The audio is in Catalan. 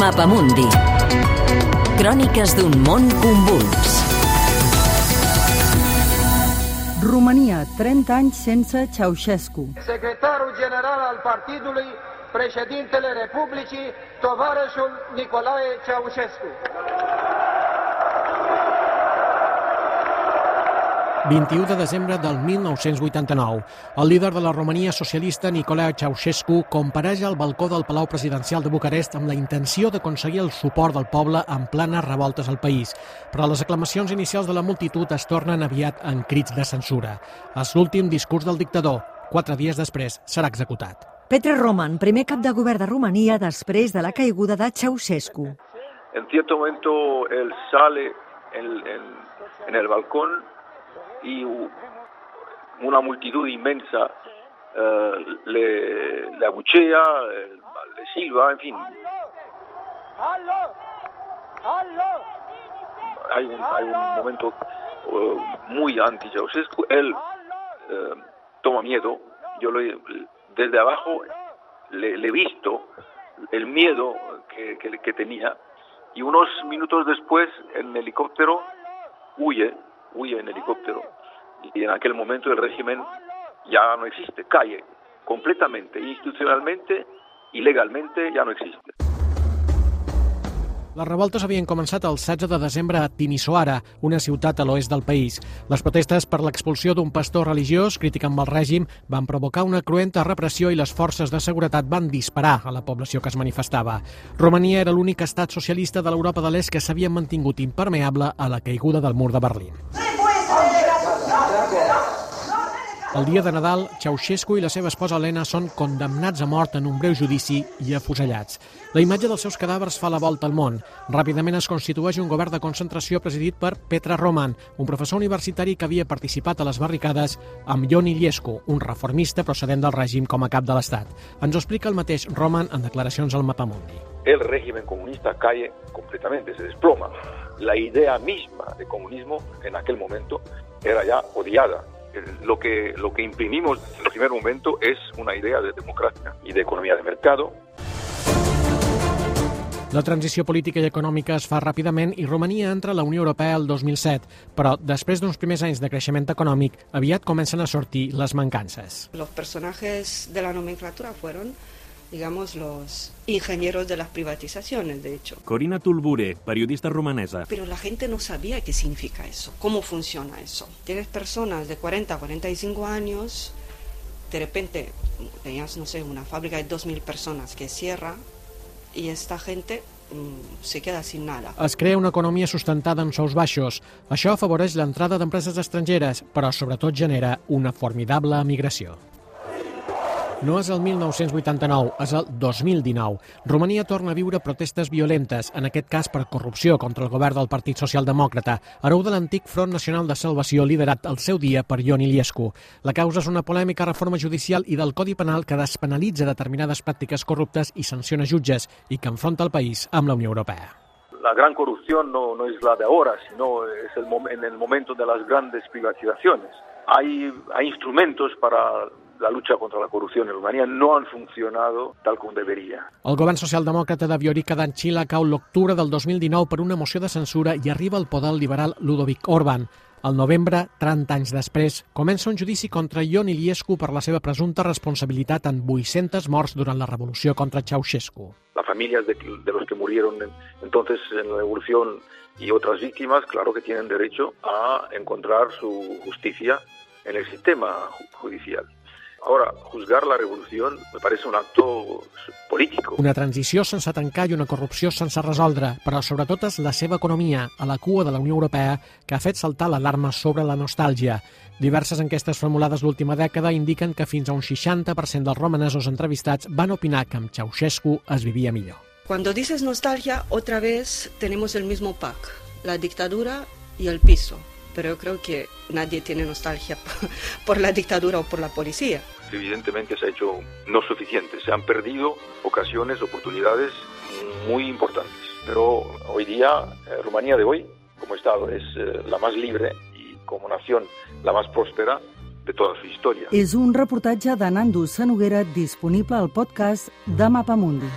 Mapamundi. Cròniques d'un món convuls. Romania, 30 anys sense Ceausescu. Secretarul general al partidului, președintele Republicii, tovarășul Nicolae Ceausescu. 21 de desembre del 1989. El líder de la Romania socialista, Nicolae Ceausescu, compareix al balcó del Palau Presidencial de Bucarest amb la intenció d'aconseguir el suport del poble en planes revoltes al país. Però les aclamacions inicials de la multitud es tornen aviat en crits de censura. És l'últim discurs del dictador. Quatre dies després serà executat. Petre Roman, primer cap de govern de Romania després de la caiguda de Ceausescu. En cierto momento él sale en, en, en el balcón y una multitud inmensa eh, le, le, abuchea, le silba, en fin. Hay un, hay un momento uh, muy anti-Ceausescu. Él uh, toma miedo. Yo lo, desde abajo le, he visto el miedo que, que, que tenía y unos minutos después en helicóptero huye huye en helicóptero. Y en aquel momento el régimen ya no existe, cae completamente, institucionalmente y legalmente ya no existe. Les revoltes havien començat el 16 de desembre a Timisoara, una ciutat a l'oest del país. Les protestes per l'expulsió d'un pastor religiós crític amb el règim van provocar una cruenta repressió i les forces de seguretat van disparar a la població que es manifestava. Romania era l'únic estat socialista de l'Europa de l'Est que s'havia mantingut impermeable a la caiguda del mur de Berlín. El dia de Nadal, Ceausescu i la seva esposa Helena són condemnats a mort en un breu judici i afusellats. La imatge dels seus cadàvers fa la volta al món. Ràpidament es constitueix un govern de concentració presidit per Petra Roman, un professor universitari que havia participat a les barricades amb Ion Iliescu, un reformista procedent del règim com a cap de l'Estat. Ens ho explica el mateix Roman en declaracions al Mapamundi. El régimen comunista cae completamente, se desploma. La idea misma de comunismo en aquel momento era ya odiada lo que, lo que imprimimos en el primer momento es una idea de democracia y de economía de mercado. La transició política i econòmica es fa ràpidament i Romania entra a la Unió Europea el 2007, però després d'uns primers anys de creixement econòmic, aviat comencen a sortir les mancances. Los personajes de la nomenclatura fueron digamos, los ingenieros de las privatizaciones, de hecho. Corina Tulbure, periodista romanesa. Pero la gente no sabía qué significa eso, cómo funciona eso. Tienes personas de 40 a 45 años, de repente tenías, no sé, una fábrica de 2.000 personas que cierra y esta gente mm, se queda sin nada. Es crea una economia sustentada en sous baixos. Això afavoreix l'entrada d'empreses estrangeres, però sobretot genera una formidable emigració. No és el 1989, és el 2019. Romania torna a viure protestes violentes, en aquest cas per corrupció contra el govern del Partit Socialdemòcrata, hereu de l'antic Front Nacional de Salvació liderat al seu dia per Ion Iliescu. La causa és una polèmica reforma judicial i del Codi Penal que despenalitza determinades pràctiques corruptes i sanciona jutges i que enfronta el país amb la Unió Europea. La gran corrupción no, no es la de ahora, sino es el en el momento de las grandes privatizaciones. Hay, hay instrumentos para la lucha contra la corrupción en Rumanía no han funcionado tal com deberia. El govern socialdemòcrata de Viorica d'Anxila cau l'octubre del 2019 per una moció de censura i arriba al poder liberal Ludovic Orban. Al novembre, 30 anys després, comença un judici contra Ion Iliescu per la seva presumpta responsabilitat en 800 morts durant la revolució contra Ceausescu. Familias de, de los que murieron entonces en la revolución y otras víctimas, claro que tienen derecho a encontrar su justicia en el sistema judicial. Ahora, juzgar la revolución me parece un acto político. Una transició sense tancar i una corrupció sense resoldre, però sobretot és la seva economia, a la cua de la Unió Europea, que ha fet saltar l'alarma sobre la nostàlgia. Diverses enquestes formulades l'última dècada indiquen que fins a un 60% dels romanesos entrevistats van opinar que amb Ceausescu es vivia millor. Cuando dices nostalgia, otra vez tenemos el mismo pack, la dictadura y el piso. Pero yo creo que nadie tiene nostalgia por la dictadura o por la policía. Evidentemente se ha hecho no suficiente, se han perdido ocasiones, oportunidades muy importantes. Pero hoy día, eh, Rumanía de hoy, como Estado, es eh, la más libre y como nación la más próspera de toda su història. És un reportatge de Nando Sanoguera disponible al podcast de Mapamundi.